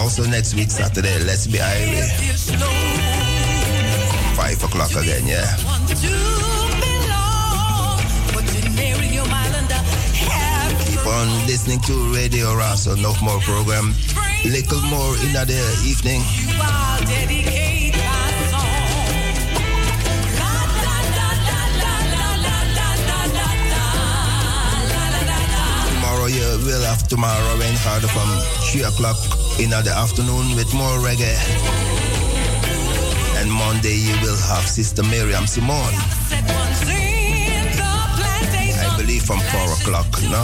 also next week, Saturday, let's be Ivy. 5 o'clock again, yeah. Keep on listening to Radio Rasa, no more program. Little more in the evening. Tomorrow you will have tomorrow and harder from 3 o'clock in the afternoon with more reggae. And Monday you will have Sister Miriam Simone. I believe from 4 o'clock, no?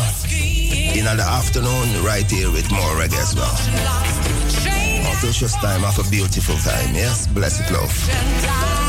In the afternoon, right here with more reggae as well. Auspicious time, have a beautiful time, yes? Blessed love.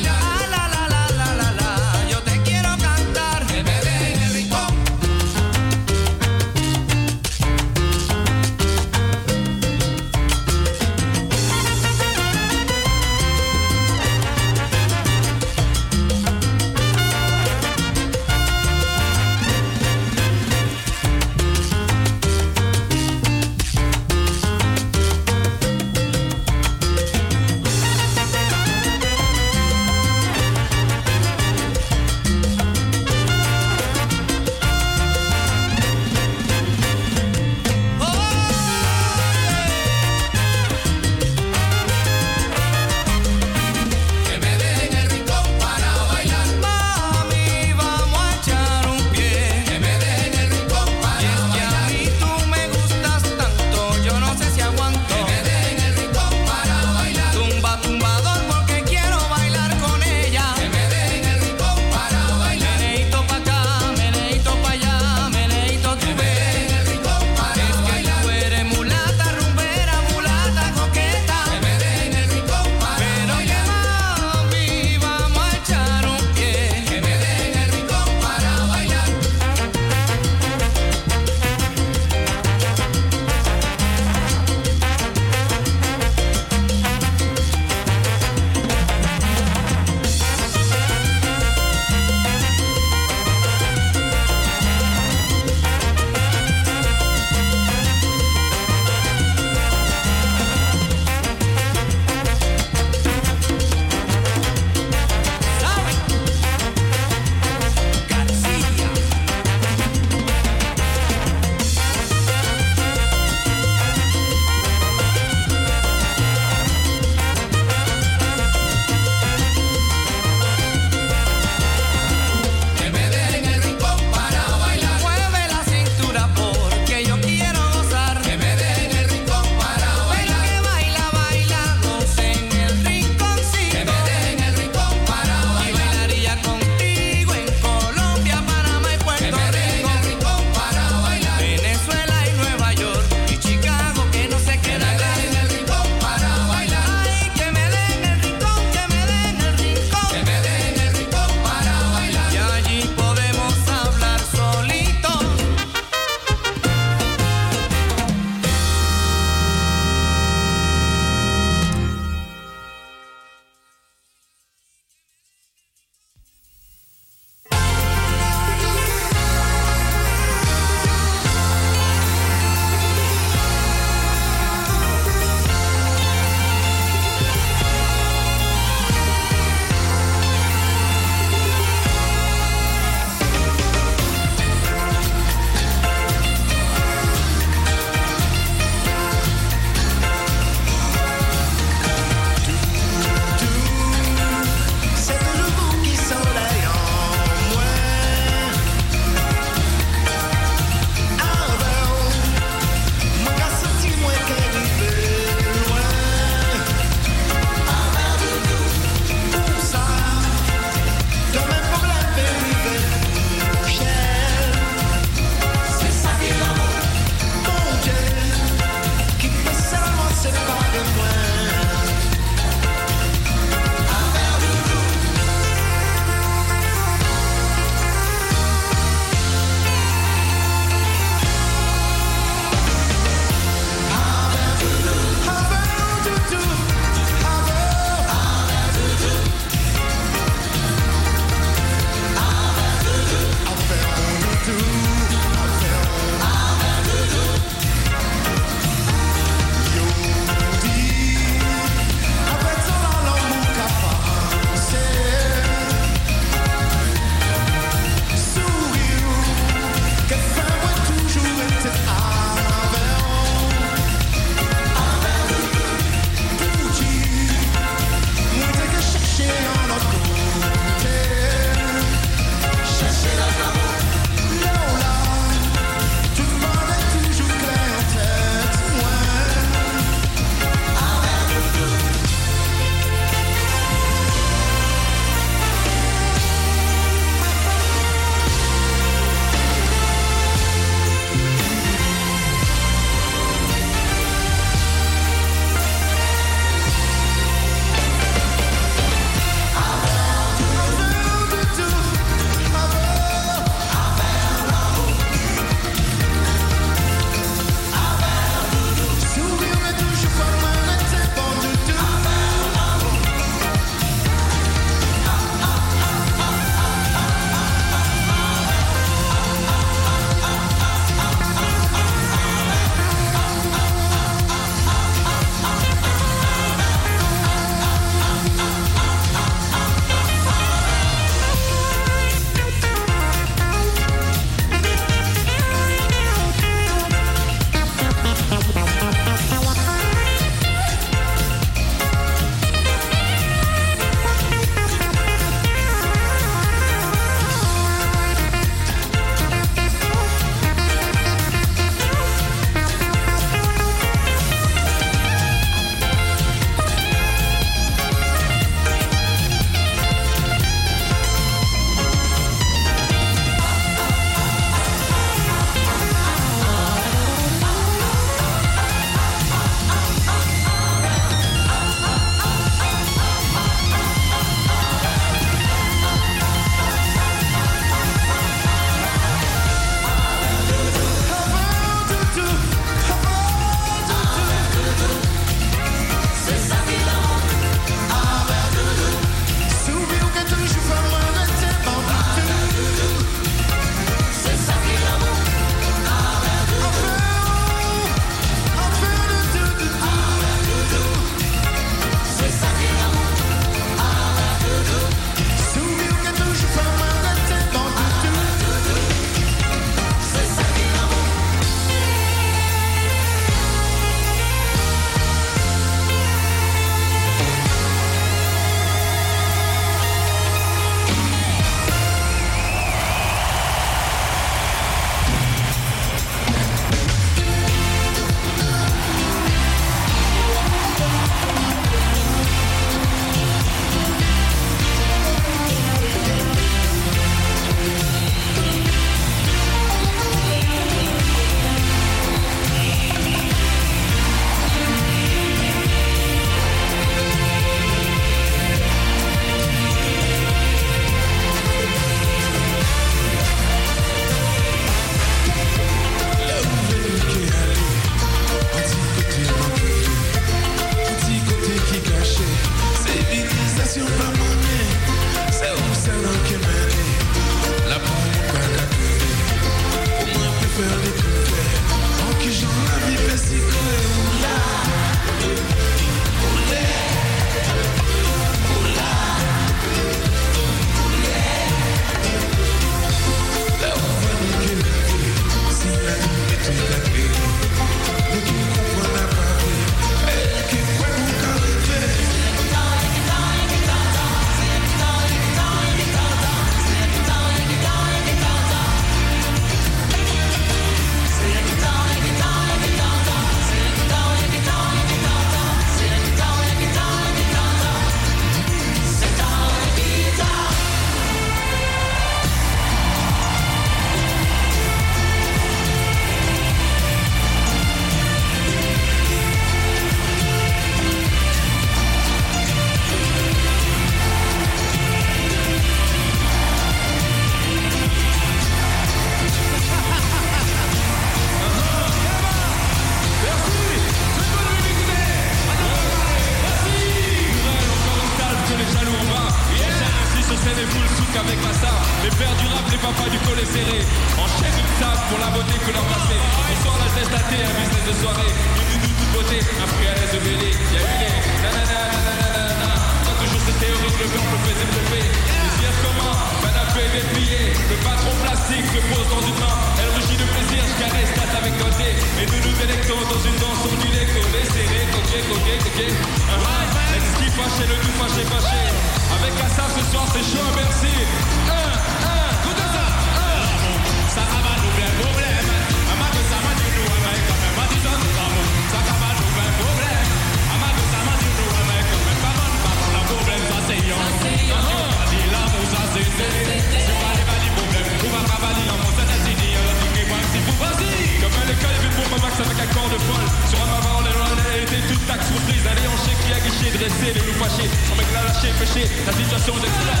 blesser, les nous fâcher, on mec l'a lâché, péché, la situation d'extrême.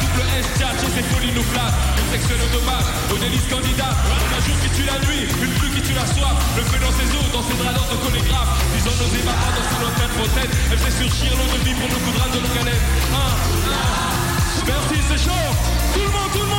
Double S, tchatché, c'est folie nous flatte, une section de dommage, au délice candidat. On a jour qui tue la nuit, une pluie qui tue la soif, le feu dans ses eaux, dans ses draps, dans cholégraphe. Disons nos évaporants dans son antenne fontaine, elle fait surgir l'eau de vie pour nous coudra de nos galères. Merci, c'est chaud, tout le monde, tout le monde.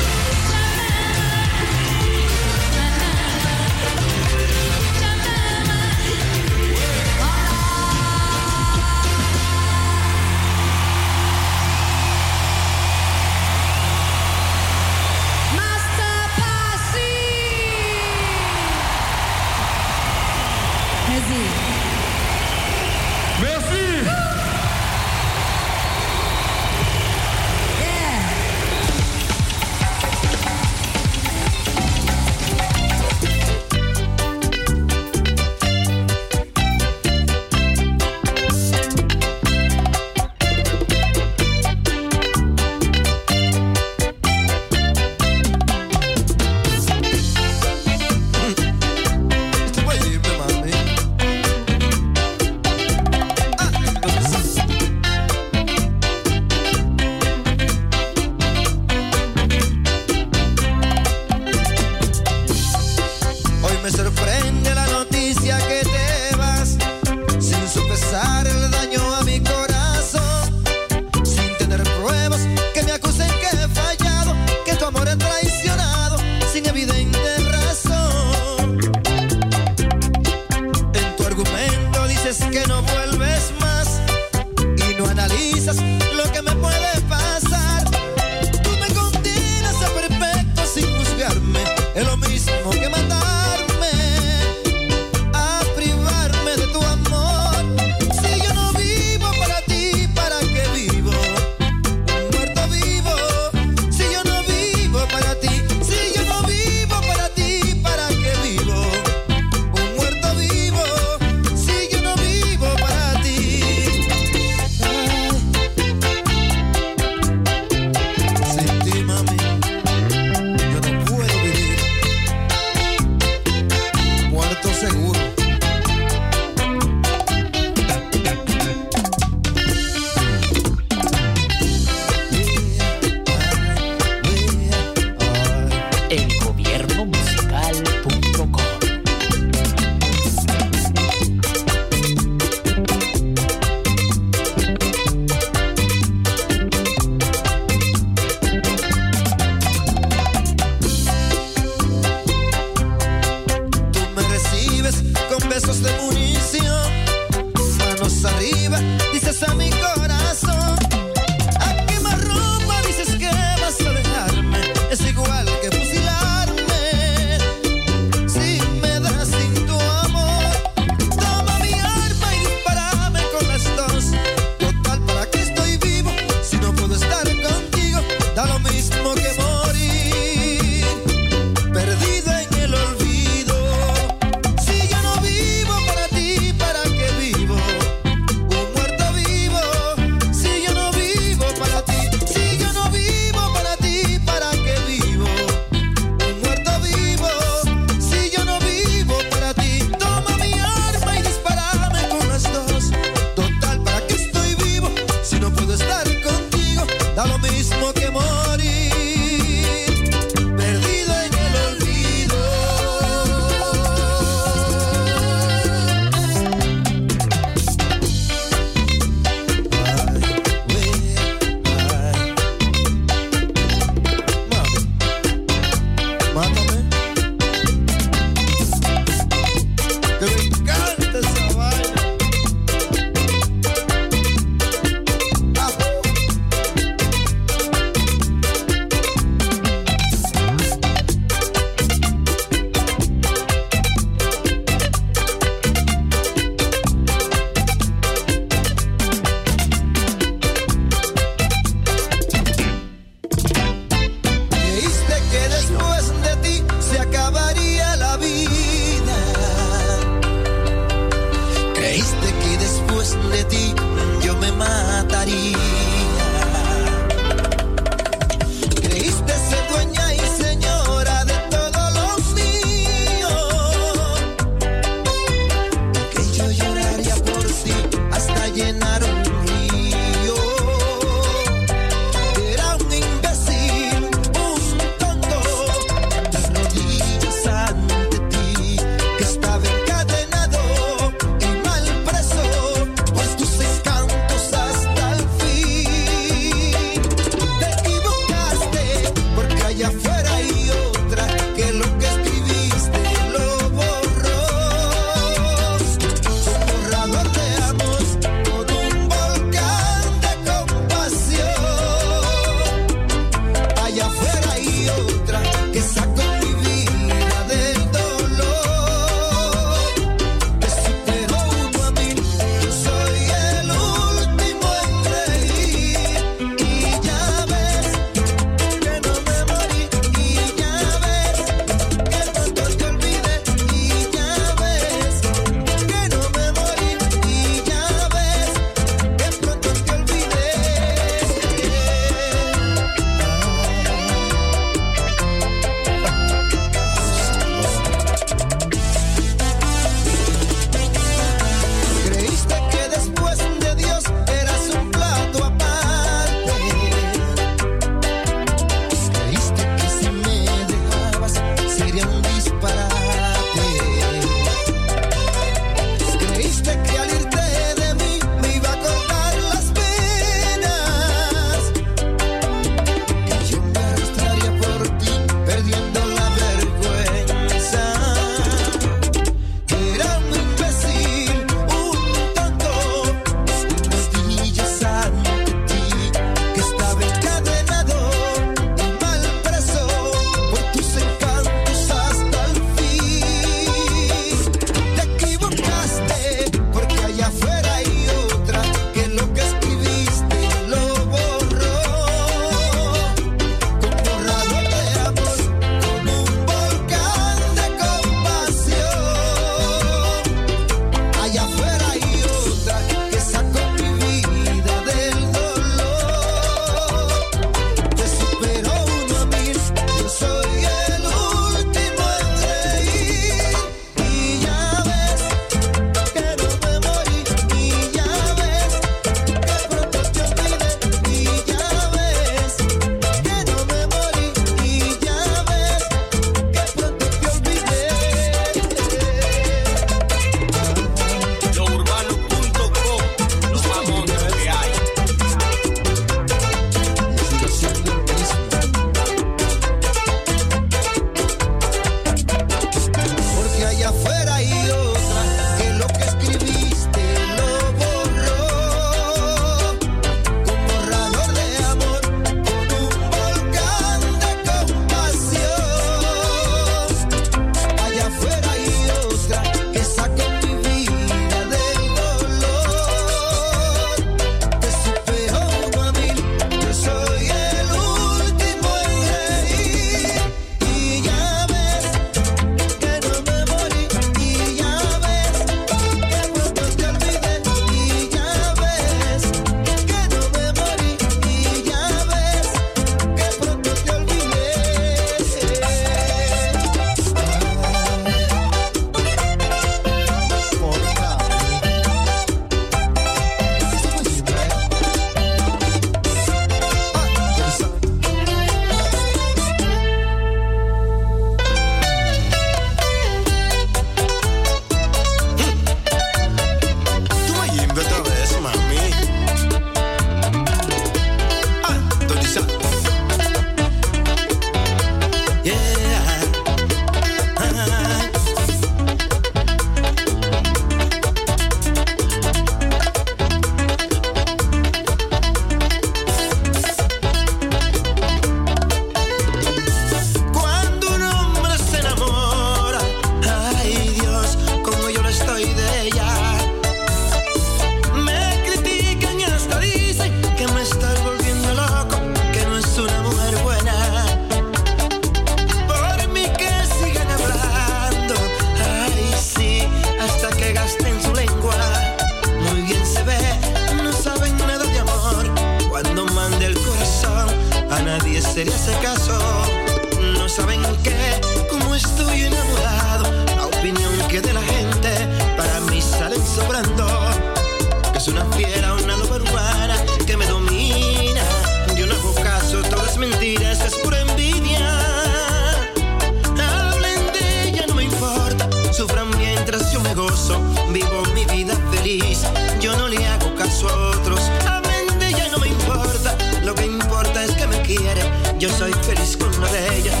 Yo soy feliz con una de ella,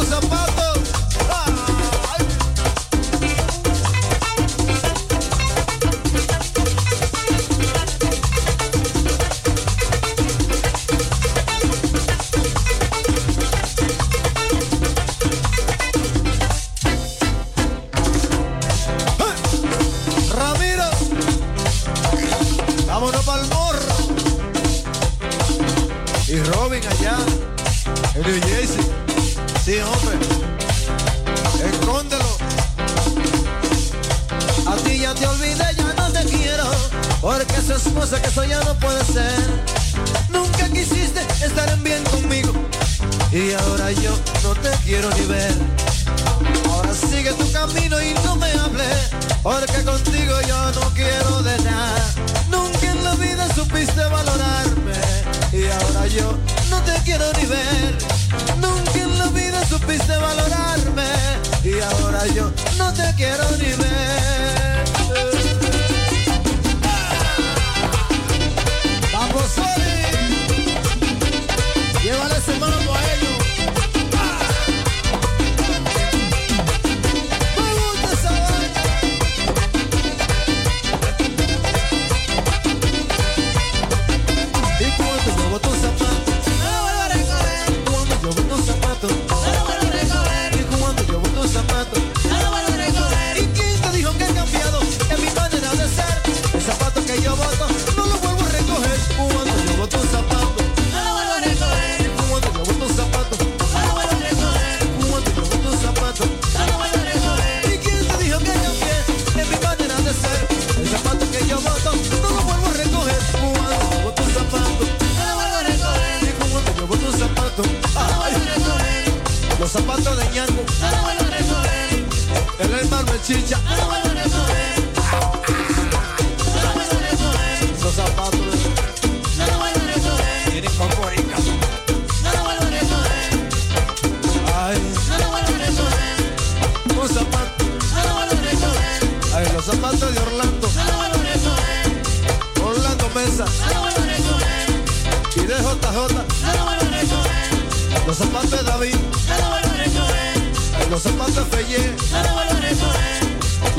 lose a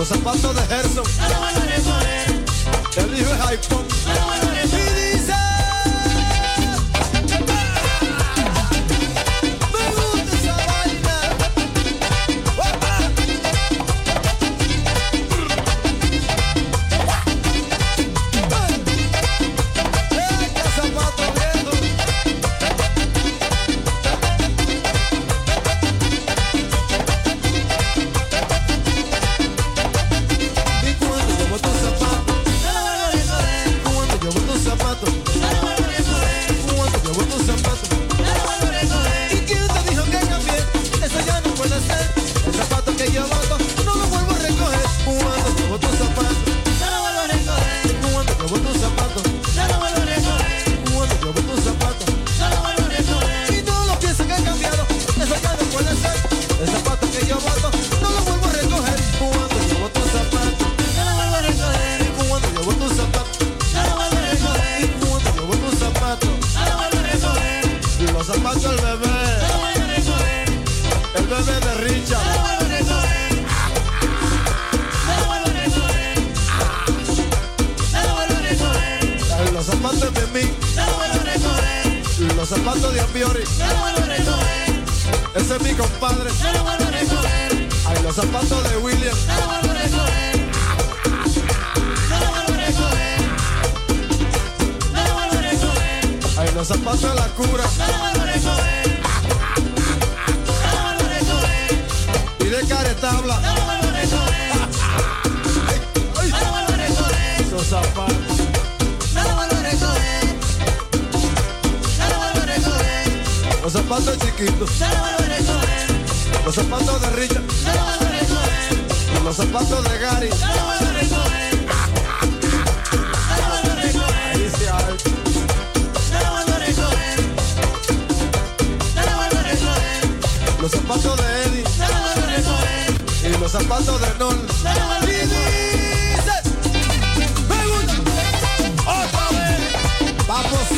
los zapatos de Feye, No lo bebé, el bebé de Richard. Los zapatos de mí, los zapatos de Ambiori, ese es mi compadre. Ay, los zapatos de William, ay, los zapatos de la cura de caretabla. Esos zapatos. Los zapatos chiquitos, los zapatos de Richard, los zapatos de Gary. Ahí se hay. Los zapatos de los zapatos de vez. Vamos,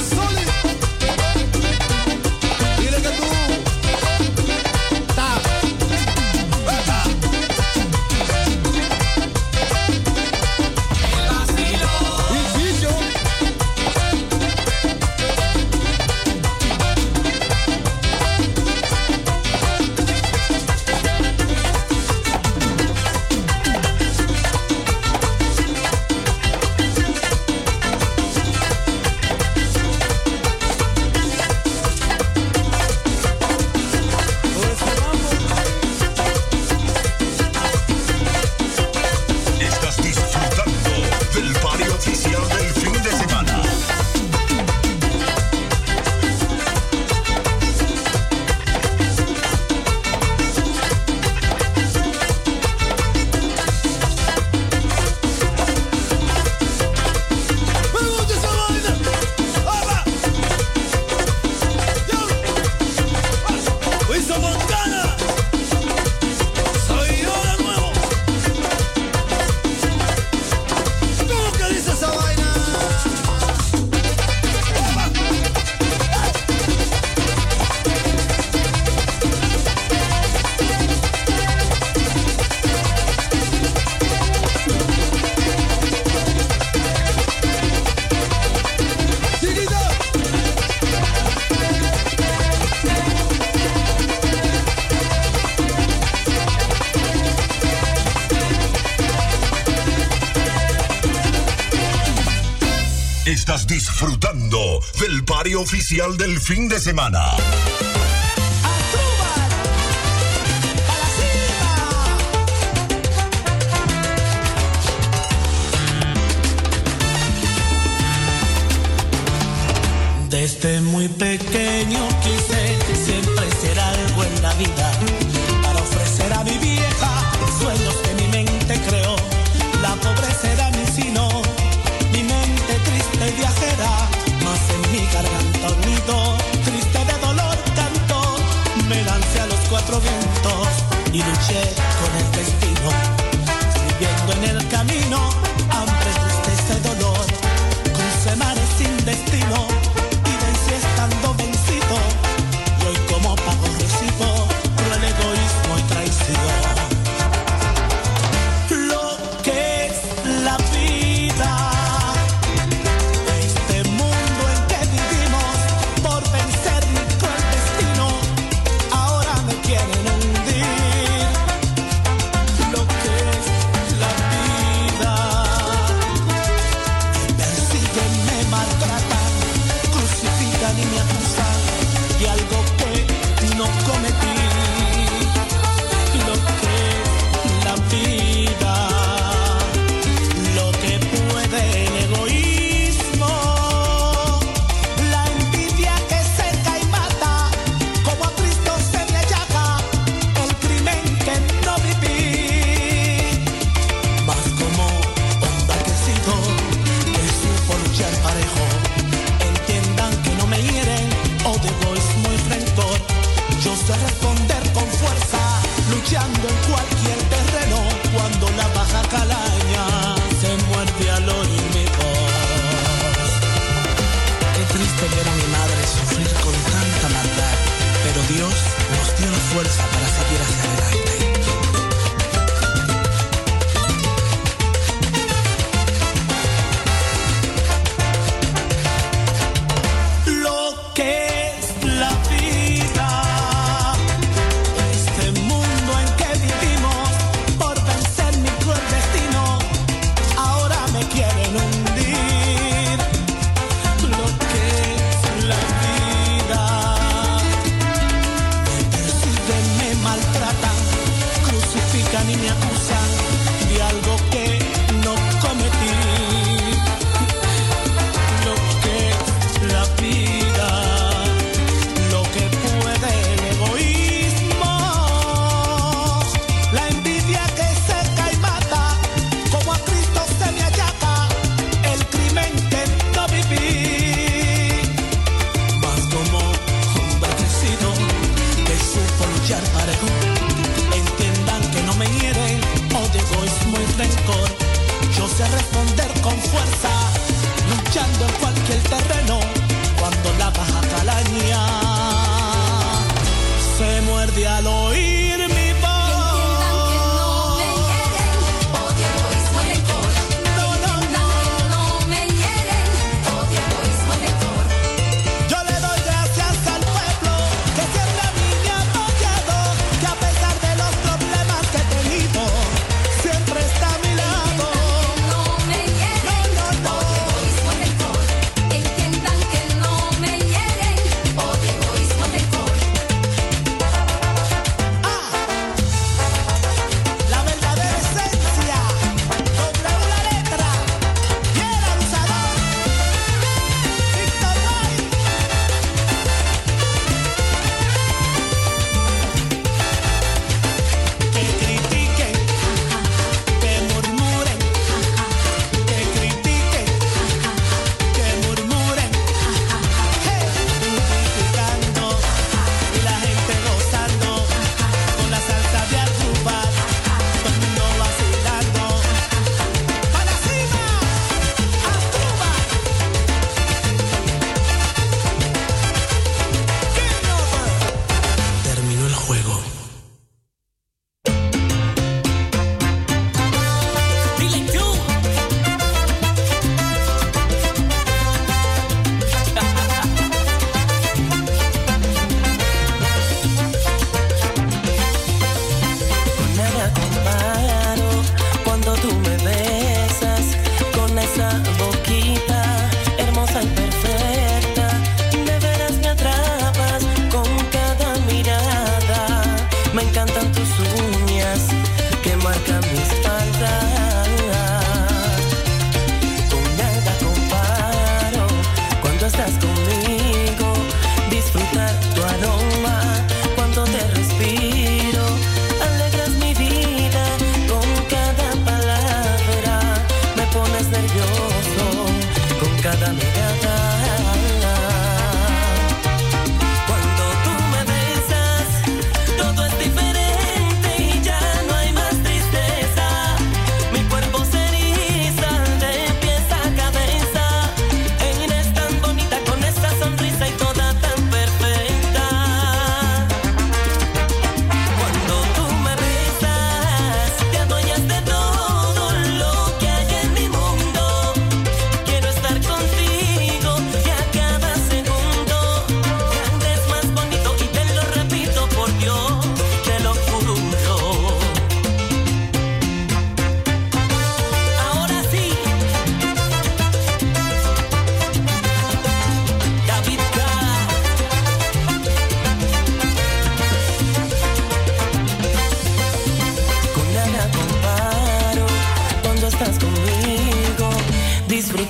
del fin de semana. Desde muy pequeño quise siempre ser algo en la vida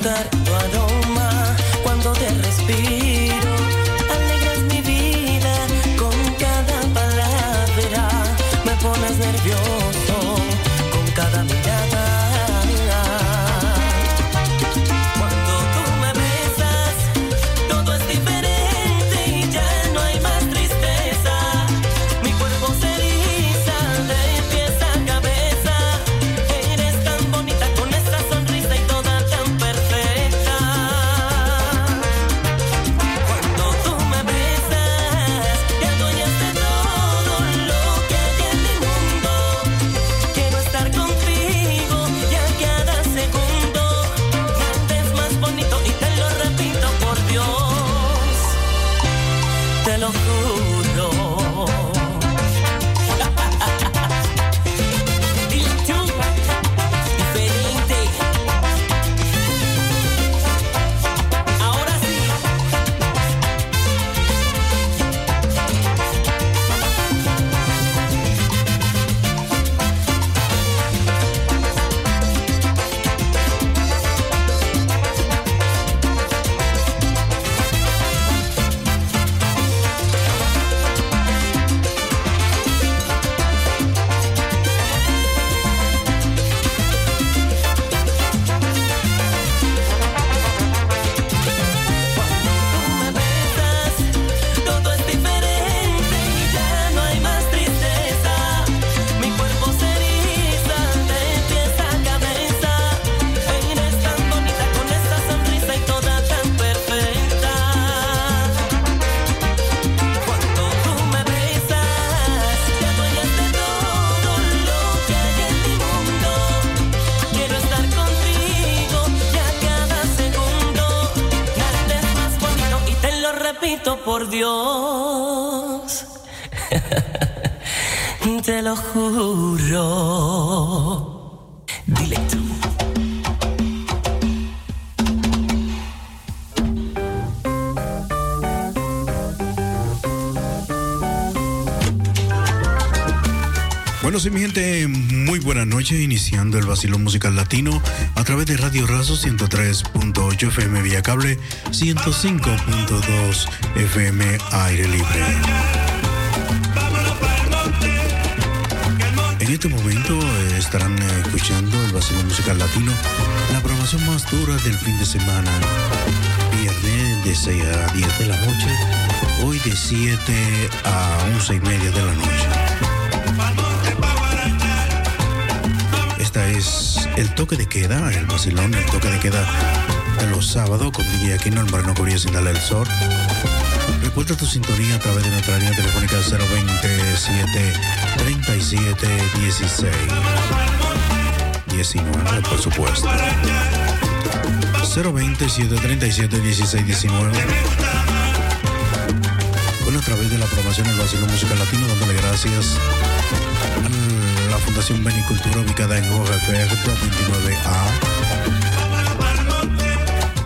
that Dios. Te lo juro. Dile iniciando el vacilón musical latino a través de Radio Razo 103.8 FM vía cable, 105.2 FM aire libre. En este momento estarán escuchando el vacilón musical latino, la programación más dura del fin de semana. Viernes de 6 a 10 de la noche, hoy de 7 a 11 y media de la noche. Es el toque de queda, el vacilón, el toque de queda de los sábados con DJ Aquino, el Moreno Cubría sin darle el sol. Recuerda tu sintonía a través de nuestra línea telefónica 027 37 16 19, por supuesto. 020 737 16 19 bueno, a través de la promoción del Vacilón Musical Latino, dándole gracias la Fundación Benicultura ubicada en ORFR 29A.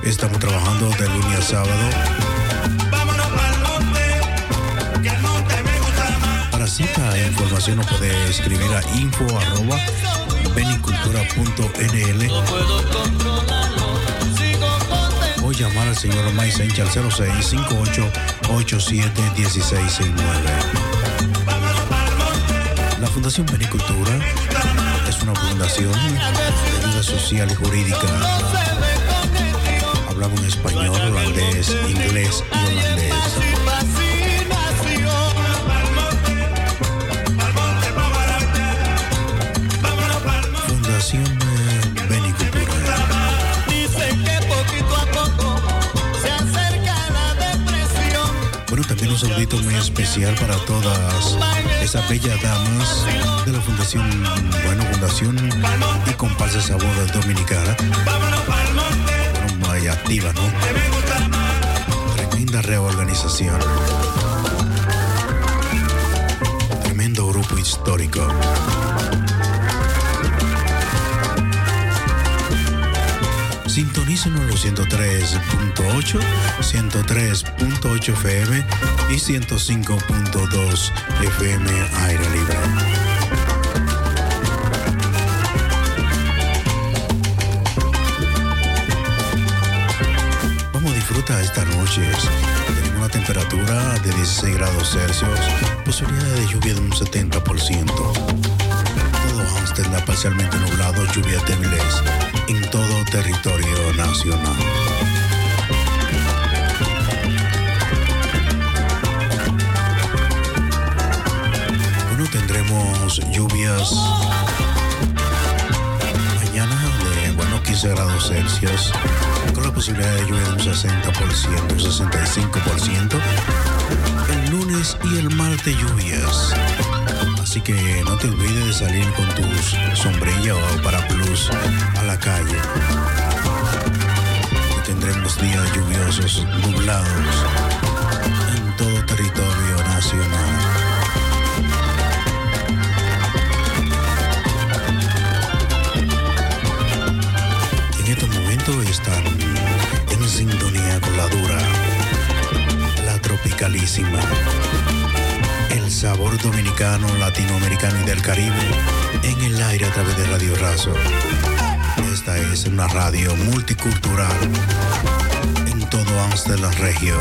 Estamos trabajando de lunes a sábado. Para cita e información nos puede escribir a info arroba benicultura.nl o llamar al señor May Sánchez al 06 58 87 1669. Fundación Benicultura es una fundación de ayuda social y jurídica. Hablamos español, holandés, inglés y holandés. Un saludito muy especial para todas esas bellas damas de la Fundación, bueno, Fundación y Comparsa Sabor Dominicana. Bueno, muy activa, ¿no? Tremenda reorganización. Tremendo grupo histórico. Sintonícenos los 103.8, 103.8 FM y 105.2 FM aire libre. Vamos a disfrutar esta noche. Tenemos una temperatura de 16 grados Celsius, posibilidad de lluvia de un 70%. Todo Amsterdam parcialmente nublado, lluvia débiles en todo territorio nacional. Tendremos lluvias mañana de, bueno, 15 grados Celsius, con la posibilidad de lluvia de un 60%, un 65%. El lunes y el martes lluvias Así que no te olvides de salir con tus sombrilla o plus a la calle. tendremos días lluviosos, nublados en todo territorio gusto estar en sintonía con la dura, la tropicalísima, el sabor dominicano, latinoamericano y del Caribe en el aire a través de Radio Razo. Esta es una radio multicultural en todo Amsterdam Regio.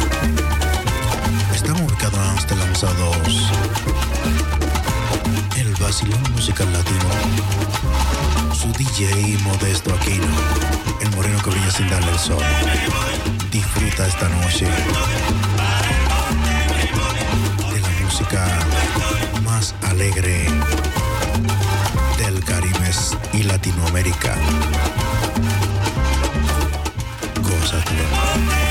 Estamos ubicados en Amsterdam 2 Vacilón musical latino. Su DJ Modesto Aquino. El moreno que brilla sin darle el sol. Disfruta esta noche de la música más alegre del Caribe y Latinoamérica. Gózatelo.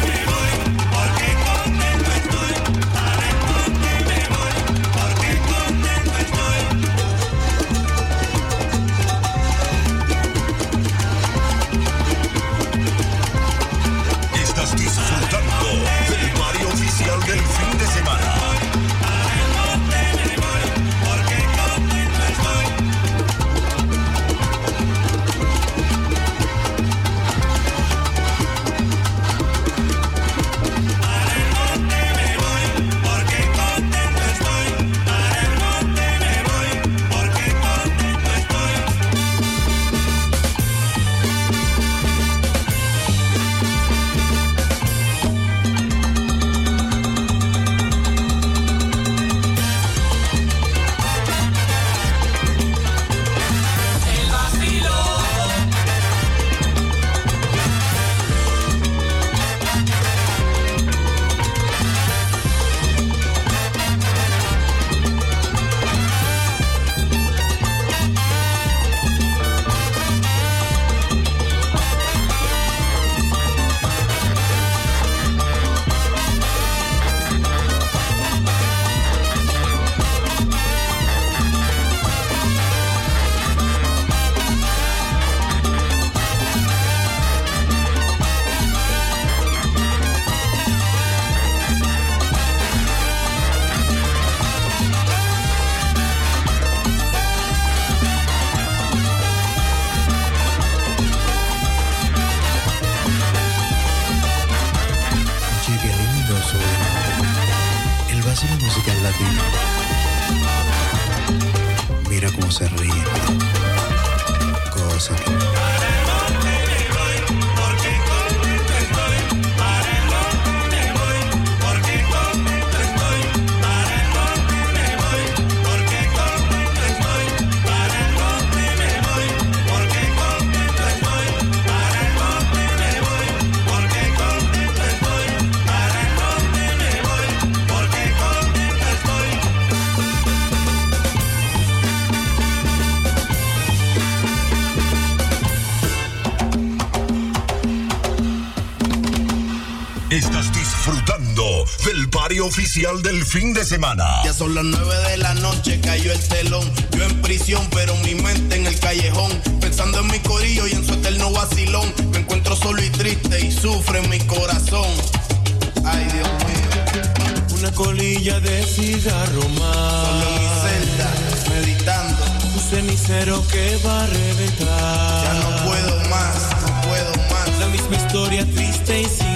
Oficial del fin de semana. Ya son las nueve de la noche, cayó el telón. Yo en prisión, pero mi mente en el callejón. Pensando en mi corillo y en su eterno vacilón. Me encuentro solo y triste y sufre mi corazón. Ay, Dios mío. Una colilla de cigarro más. Solo en mi celda, meditando. Un cenicero que va a reventar. Ya no puedo más, no puedo más. La misma historia triste y sin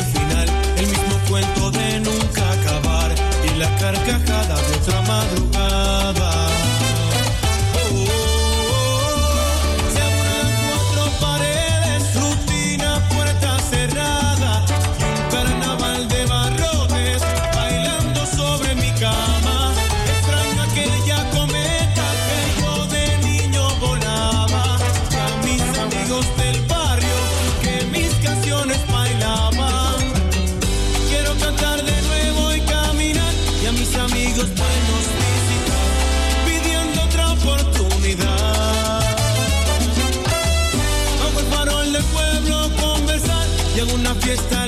la carcajada de otra madrugada. Una fiesta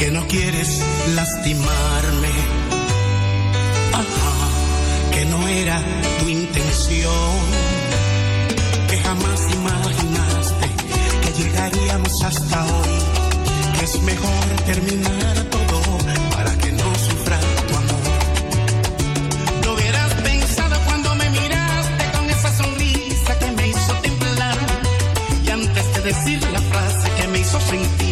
que no quieres lastimarme. Que no era tu intención, que jamás imaginaste que llegaríamos hasta hoy, que es mejor terminar todo para que no sufra tu amor. No hubieras pensado cuando me miraste con esa sonrisa que me hizo temblar y antes de decir la frase que me hizo sentir